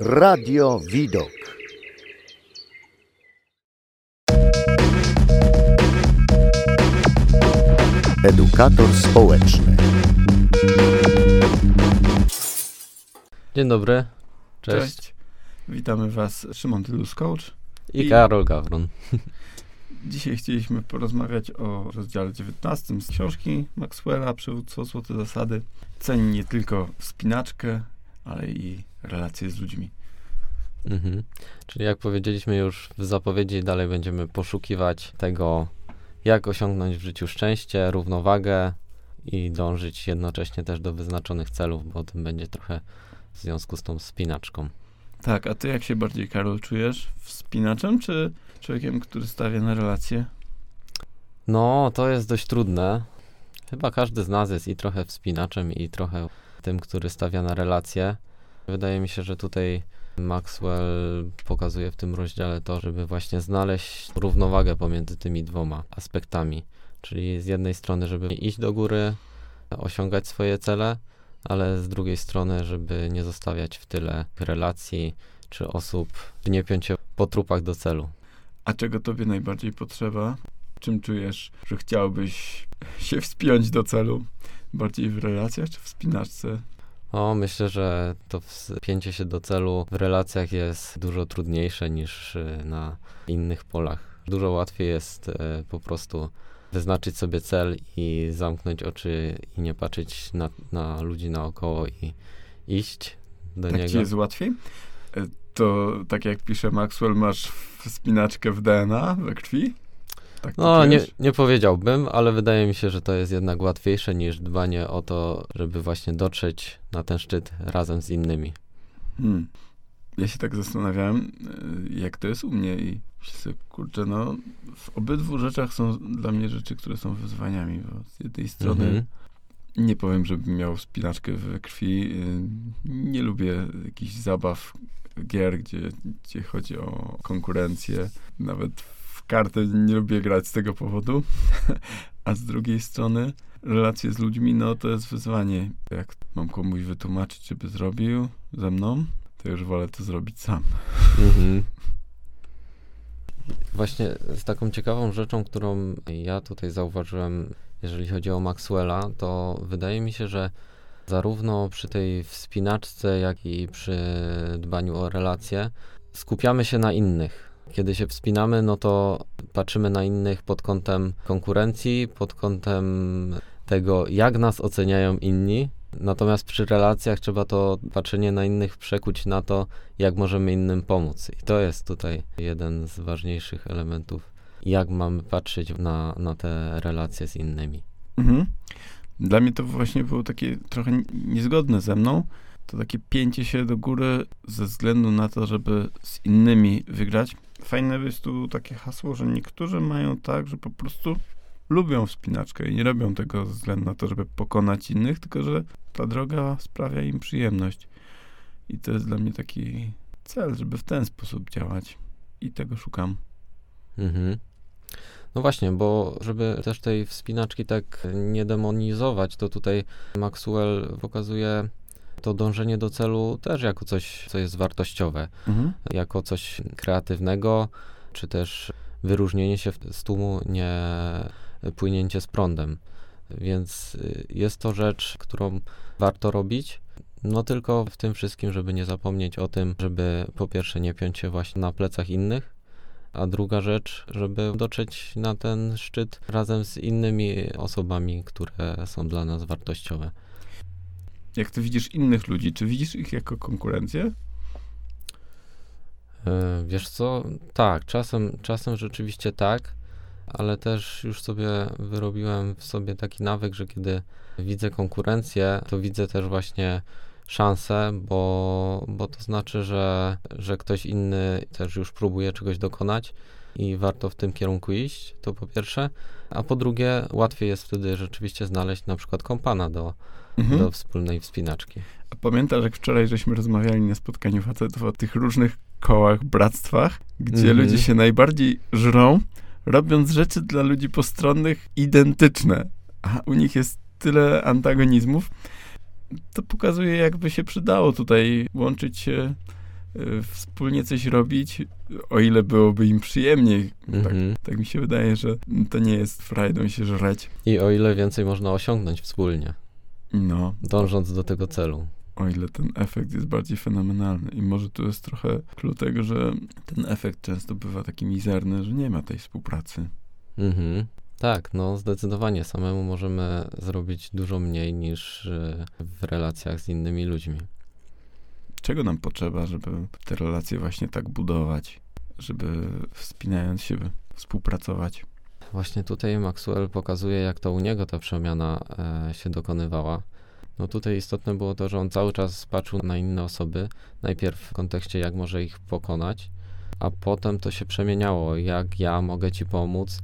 Radio Widok. Edukator społeczny. Dzień dobry. Cześć. Cześć. Witamy Was, Szymon Tylus Coach. I, I- Karol Gawron. Dzisiaj chcieliśmy porozmawiać o rozdziale 19 z książki Maxwella Przywództwo Złote Zasady. Ceni nie tylko wspinaczkę, ale i relacje z ludźmi. Mhm. Czyli jak powiedzieliśmy już w zapowiedzi, dalej będziemy poszukiwać tego, jak osiągnąć w życiu szczęście, równowagę i dążyć jednocześnie też do wyznaczonych celów, bo o tym będzie trochę w związku z tą spinaczką. Tak, a Ty jak się bardziej, Karol, czujesz? Wspinaczem czy człowiekiem, który stawia na relacje? No, to jest dość trudne. Chyba każdy z nas jest i trochę wspinaczem, i trochę tym, który stawia na relacje. Wydaje mi się, że tutaj Maxwell pokazuje w tym rozdziale to, żeby właśnie znaleźć równowagę pomiędzy tymi dwoma aspektami. Czyli z jednej strony, żeby iść do góry, osiągać swoje cele, ale z drugiej strony, żeby nie zostawiać w tyle relacji czy osób, nie piąć się po trupach do celu. A czego Tobie najbardziej potrzeba? Czym czujesz, że chciałbyś się wspiąć do celu? Bardziej w relacjach czy w wspinaczce? O, myślę, że to wspięcie się do celu w relacjach jest dużo trudniejsze niż y, na innych polach. Dużo łatwiej jest e, po prostu wyznaczyć sobie cel i zamknąć oczy i nie patrzeć na, na ludzi naokoło i iść do tak niego. ci jest łatwiej? E, To tak jak pisze Maxwell, masz wspinaczkę w DNA, we krwi? Tak No, nie, nie powiedziałbym, ale wydaje mi się, że to jest jednak łatwiejsze niż dbanie o to, żeby właśnie dotrzeć na ten szczyt razem z innymi. Hmm. Ja się tak zastanawiałem, e, jak to jest u mnie i sobie, kurczę, no w obydwu rzeczach są dla mnie rzeczy, które są wyzwaniami, bo z jednej strony Mhm. nie powiem, żebym miał spinaczkę we krwi, y, nie lubię jakichś zabaw, gier, gdzie, gdzie chodzi o konkurencję, nawet w karty nie lubię grać z tego powodu, a z drugiej strony relacje z ludźmi, no to jest wyzwanie. Jak mam komuś wytłumaczyć, żeby zrobił ze mną, to już wolę to zrobić sam. Mhm. Właśnie z taką ciekawą rzeczą, którą ja tutaj zauważyłem, jeżeli chodzi o Maxwella, to wydaje mi się, że zarówno przy tej wspinaczce, jak i przy dbaniu o relacje skupiamy się na innych. Kiedy się wspinamy, no to patrzymy na innych pod kątem konkurencji, pod kątem tego, jak nas oceniają inni. Natomiast przy relacjach trzeba to patrzenie na innych przekuć na to, jak możemy innym pomóc. I to jest tutaj jeden z ważniejszych elementów, jak mamy patrzeć na, na te relacje z innymi. Mhm. Dla mnie to właśnie było takie trochę niezgodne ze mną. To takie pięcie się do góry ze względu na to, żeby z innymi wygrać. Fajne jest tu takie hasło, że niektórzy mają tak, że po prostu lubią wspinaczkę i nie robią tego ze względu na to, żeby pokonać innych, tylko że ta droga sprawia im przyjemność. I to jest dla mnie taki cel, żeby w ten sposób działać. I tego szukam. Mhm. No właśnie, bo żeby też tej wspinaczki tak nie demonizować, to tutaj Maxwell pokazuje to dążenie do celu też jako coś, co jest wartościowe. Mhm. jako coś kreatywnego, czy też wyróżnienie się z tłumu, nie płynięcie z prądem. Więc y, jest to rzecz, którą warto robić. No tylko w tym wszystkim, żeby nie zapomnieć o tym, żeby po pierwsze nie piąć się właśnie na plecach innych, a druga rzecz, żeby dotrzeć na ten szczyt razem z innymi osobami, które są dla nas wartościowe. Jak ty widzisz innych ludzi, czy widzisz ich jako konkurencję? E, Wiesz co? Tak, czasem, czasem rzeczywiście tak, ale też już sobie wyrobiłem w sobie taki nawyk, że kiedy widzę konkurencję, to widzę też właśnie szansę, bo, bo to znaczy, że, że ktoś inny też już próbuje czegoś dokonać i warto w tym kierunku iść, to po pierwsze, a po drugie łatwiej jest wtedy rzeczywiście znaleźć na przykład kompana do, Mhm. do wspólnej wspinaczki. A pamiętasz, jak wczoraj żeśmy rozmawiali na spotkaniu facetów o tych różnych kołach, bractwach, gdzie Mhm. ludzie się najbardziej żrą, robiąc rzeczy dla ludzi postronnych identyczne, a u nich jest tyle antagonizmów, to pokazuje, jakby się przydało tutaj łączyć się wspólnie coś robić, o ile byłoby im przyjemniej. Tak, Mhm. tak mi się wydaje, że to nie jest frajdą się żreć. I o ile więcej można osiągnąć wspólnie, No, dążąc do tego celu. o ile ten efekt jest bardziej fenomenalny. I może tu jest trochę clue tego, że ten efekt często bywa taki mizerny, że nie ma tej współpracy. Mhm. Tak, no zdecydowanie samemu możemy zrobić dużo mniej niż y, w relacjach z innymi ludźmi. Czego nam potrzeba, żeby te relacje właśnie tak budować, żeby wspinając się współpracować? Właśnie tutaj Maxwell pokazuje, jak to u niego ta przemiana e, się dokonywała. No tutaj istotne było to, że on cały czas patrzył na inne osoby, najpierw w kontekście, jak może ich pokonać, a potem to się przemieniało, jak ja mogę ci pomóc,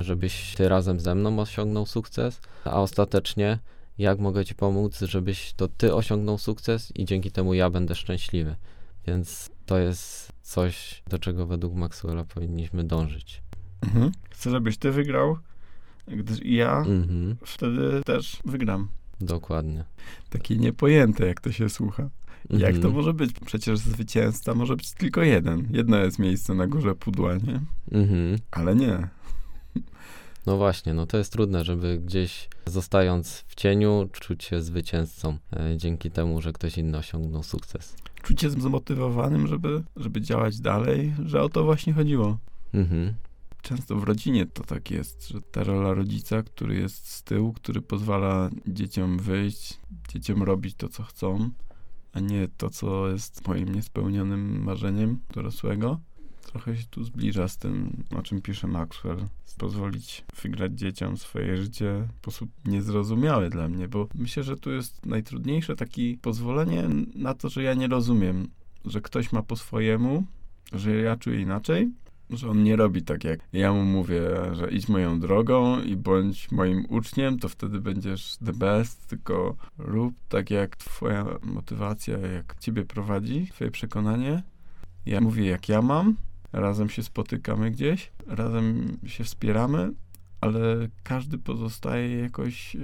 żebyś ty razem ze mną osiągnął sukces, a ostatecznie, jak mogę ci pomóc, żebyś to ty osiągnął sukces i dzięki temu ja będę szczęśliwy. Więc to jest coś, do czego według Maxwella powinniśmy dążyć. Mhm. Chcę, żebyś ty wygrał, gdyż ja Mhm, wtedy też wygram. dokładnie. Takie niepojęte, jak to się słucha. Jak to Mhm. może być? Przecież zwycięzca może być tylko jeden. Jedno jest miejsce na górze pudła, nie? Mhm. Ale nie. No właśnie, no to jest trudne, żeby gdzieś zostając w cieniu, czuć się zwycięzcą e, dzięki temu, że ktoś inny osiągnął sukces. Czuć się zmotywowanym, żeby, żeby działać dalej, że o to właśnie chodziło. Mhm. Często w rodzinie to tak jest, że ta rola rodzica, który jest z tyłu, który pozwala dzieciom wyjść, dzieciom robić to, co chcą, a nie to, co jest moim niespełnionym marzeniem dorosłego. Trochę się tu zbliża z tym, o czym pisze Maxwell. Pozwolić wygrać dzieciom swoje życie w sposób niezrozumiały dla mnie, bo myślę, że tu jest najtrudniejsze takie pozwolenie na to, że ja nie rozumiem, że ktoś ma po swojemu, że ja czuję inaczej, że on nie robi tak, jak ja mu mówię, że idź moją drogą i bądź moim uczniem, to wtedy będziesz the best, tylko rób tak, jak twoja motywacja, jak ciebie prowadzi, twoje przekonanie. Ja mówię, jak ja mam, razem się spotykamy gdzieś, razem się wspieramy, ale każdy pozostaje jakoś e,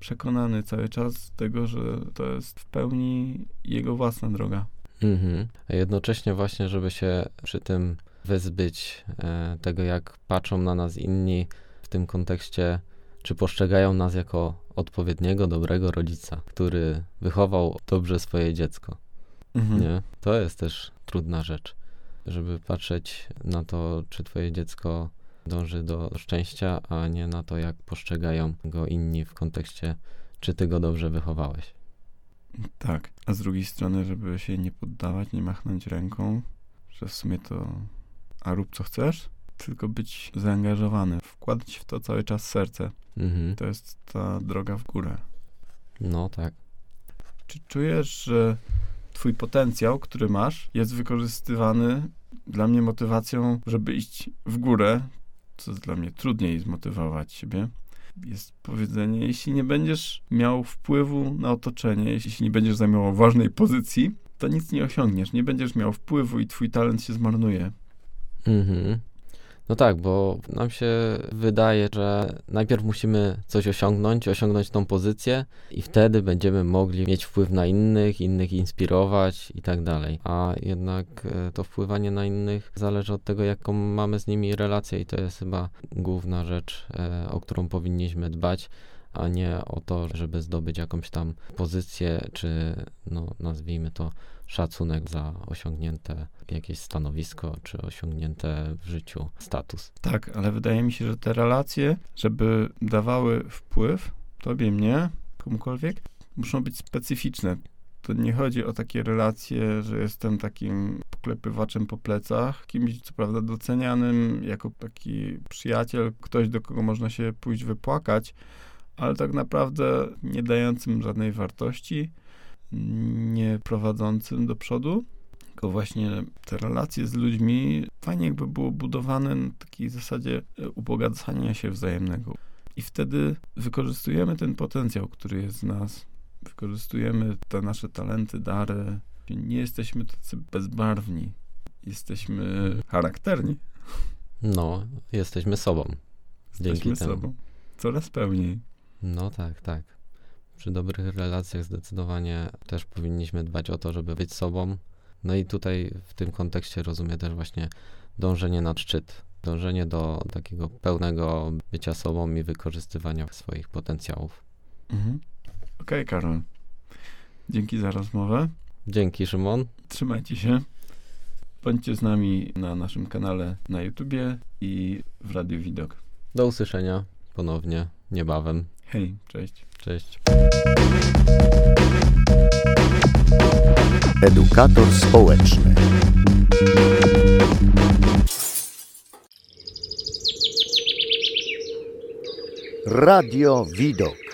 przekonany cały czas tego, że to jest w pełni jego własna droga. Mhm. A jednocześnie właśnie, żeby się przy tym wyzbyć e, tego, jak patrzą na nas inni w tym kontekście, czy postrzegają nas jako odpowiedniego, dobrego rodzica, który wychował dobrze swoje dziecko. Mhm. Nie? To jest też trudna rzecz, żeby patrzeć na to, czy twoje dziecko dąży do szczęścia, a nie na to, jak postrzegają go inni w kontekście, czy ty go dobrze wychowałeś. Tak, a z drugiej strony, żeby się nie poddawać, nie machnąć ręką, że w sumie to a rób co chcesz, tylko być zaangażowany, wkładać w to cały czas serce. Mhm. To jest ta droga w górę. No tak. Czy czujesz, że twój potencjał, który masz, jest wykorzystywany dla mnie motywacją, żeby iść w górę, co jest dla mnie trudniej zmotywować siebie? Jest powiedzenie, jeśli nie będziesz miał wpływu na otoczenie, jeśli nie będziesz zajmował ważnej pozycji, to nic nie osiągniesz. Nie będziesz miał wpływu i twój talent się zmarnuje. Mhm. No tak, bo nam się wydaje, że najpierw musimy coś osiągnąć, osiągnąć tą pozycję i wtedy będziemy mogli mieć wpływ na innych, innych inspirować i tak dalej. A jednak e, to wpływanie na innych zależy od tego, jaką mamy z nimi relację i to jest chyba główna rzecz, e, o którą powinniśmy dbać, a nie o to, żeby zdobyć jakąś tam pozycję, czy no nazwijmy to szacunek za osiągnięte jakieś stanowisko, czy osiągnięte w życiu status. Tak, ale wydaje mi się, że te relacje, żeby dawały wpływ tobie, mnie, komukolwiek, muszą być specyficzne. To nie chodzi o takie relacje, że jestem takim poklepywaczem po plecach, kimś co prawda docenianym jako taki przyjaciel, ktoś do kogo można się pójść wypłakać, ale tak naprawdę nie dającym żadnej wartości, nie prowadzącym do przodu, tylko właśnie te relacje z ludźmi fajnie jakby było budowane na takiej zasadzie e, ubogacania się wzajemnego. I wtedy wykorzystujemy ten potencjał, który jest w nas. Wykorzystujemy te nasze talenty, dary. Nie jesteśmy tacy bezbarwni. Jesteśmy charakterni. No, jesteśmy sobą. Dzięki Jesteśmy temu. sobą. Coraz pełniej. No tak, tak. Przy dobrych relacjach zdecydowanie też powinniśmy dbać o to, żeby być sobą, No i tutaj w tym kontekście rozumiem też właśnie dążenie na szczyt, dążenie do takiego pełnego bycia sobą i wykorzystywania swoich potencjałów. Mhm. Okej, Karol. Dzięki za rozmowę. Dzięki, Szymon. Trzymajcie się. Bądźcie z nami na naszym kanale na YouTubie i w Radiu Widok. Do usłyszenia ponownie niebawem. Hej, cześć. Cześć. Edukator społeczny. Radio Widok.